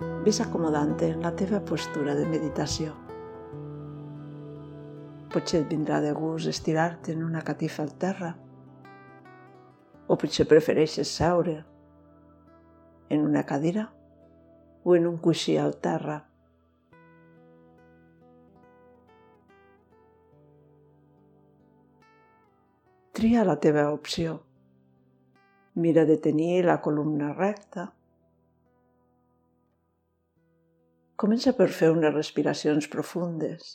Ves acomodant-te en la teva postura de meditació. Potser et vindrà de gust estirar-te en una catifa al terra, o potser prefereixes seure en una cadira o en un coixí al terra. Tria la teva opció. Mira de tenir la columna recta. Comença per fer unes respiracions profundes,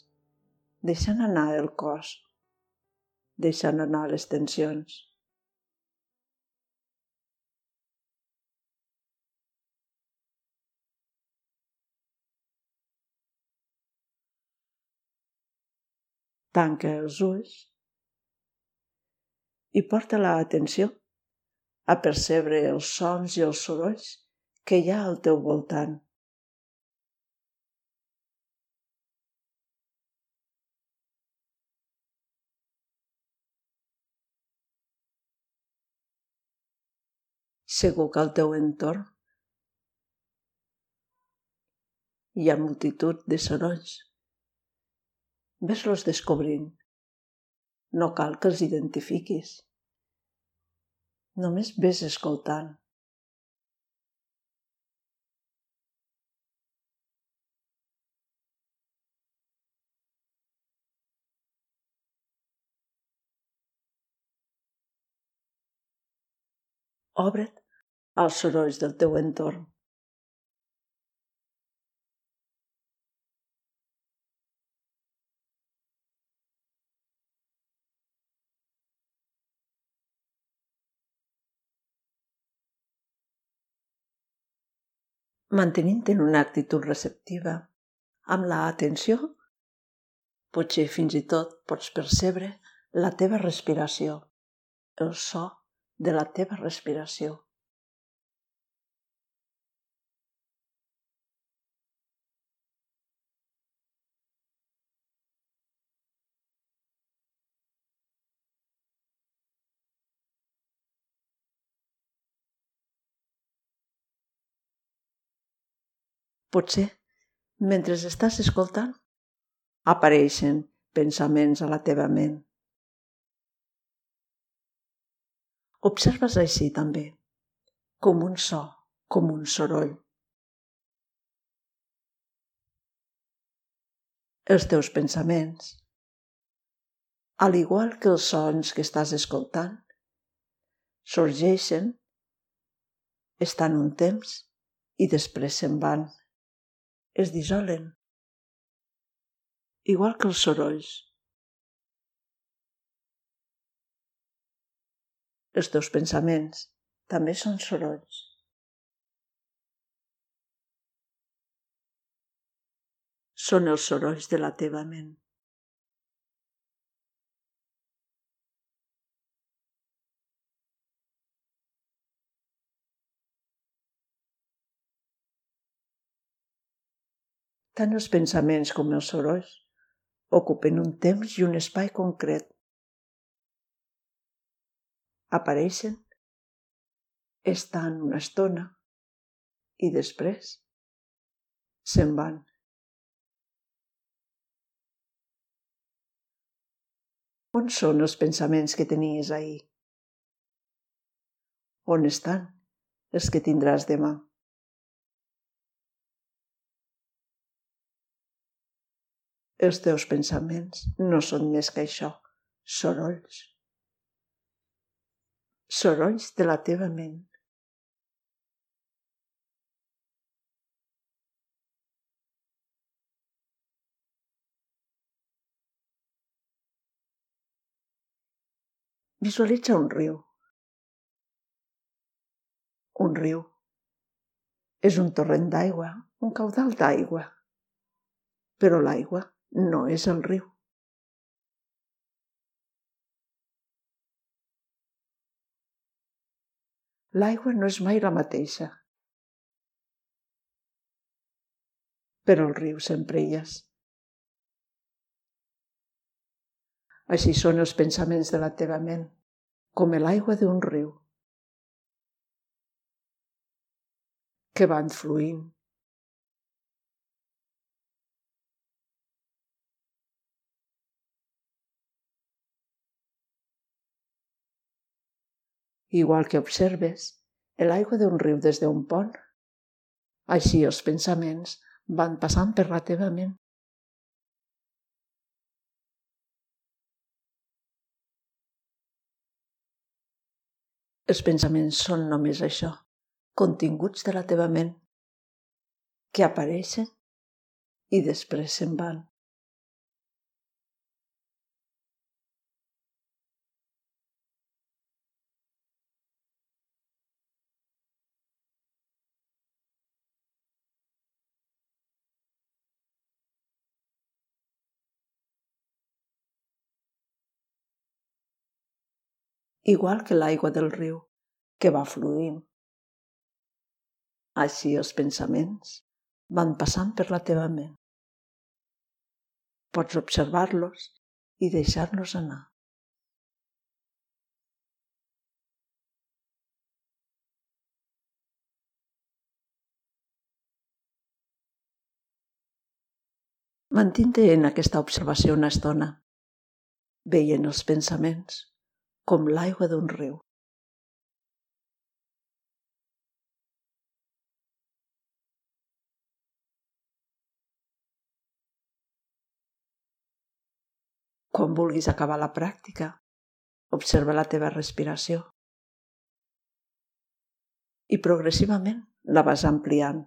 deixant anar el cos, deixant anar les tensions. Tanca els ulls i porta l'atenció a percebre els sons i els sorolls que hi ha al teu voltant. Segur que al teu entorn hi ha multitud de sorolls. Ves-los descobrint. No cal que els identifiquis. Només ves escoltant. Obre't als sorolls del teu entorn. mantenint en una actitud receptiva, amb la atenció, potser fins i tot pots percebre la teva respiració, el so de la teva respiració. Potser, mentre estàs escoltant, apareixen pensaments a la teva ment. Observes així també, com un so, com un soroll. Els teus pensaments, al igual que els sons que estàs escoltant, sorgeixen, estan un temps i després se'n van es dissolen, igual que els sorolls. Els teus pensaments també són sorolls. Són els sorolls de la teva ment. Tant els pensaments com els sorolls ocupen un temps i un espai concret. Apareixen, estan una estona i després se'n van. On són els pensaments que tenies ahir? On estan els que tindràs demà? Els teus pensaments no són més que això, sorolls. Sorolls de la teva ment. Visualitza un riu. Un riu. És un torrent d'aigua, un caudal d'aigua. Però l'aigua no és el riu. L'aigua no és mai la mateixa. Però el riu sempre hi és. Així són els pensaments de la teva ment, com l'aigua d'un riu, que van fluint igual que observes l'aigua d'un riu des d'un pont. Així els pensaments van passant per la teva ment. Els pensaments són només això, continguts de la teva ment, que apareixen i després se'n van. Igual que l'aigua del riu, que va fluint. Així els pensaments van passant per la teva ment. Pots observar-los i deixar-los anar. Mantinte en aquesta observació una estona, veient els pensaments com l'aigua d'un riu. Quan vulguis acabar la pràctica, observa la teva respiració i progressivament la vas ampliant.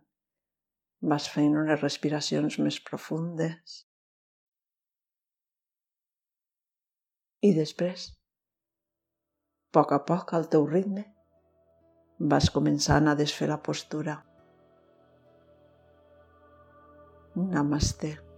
Vas fent unes respiracions més profundes i després poc a poc, al teu ritme, vas començant a desfer la postura. Namaste.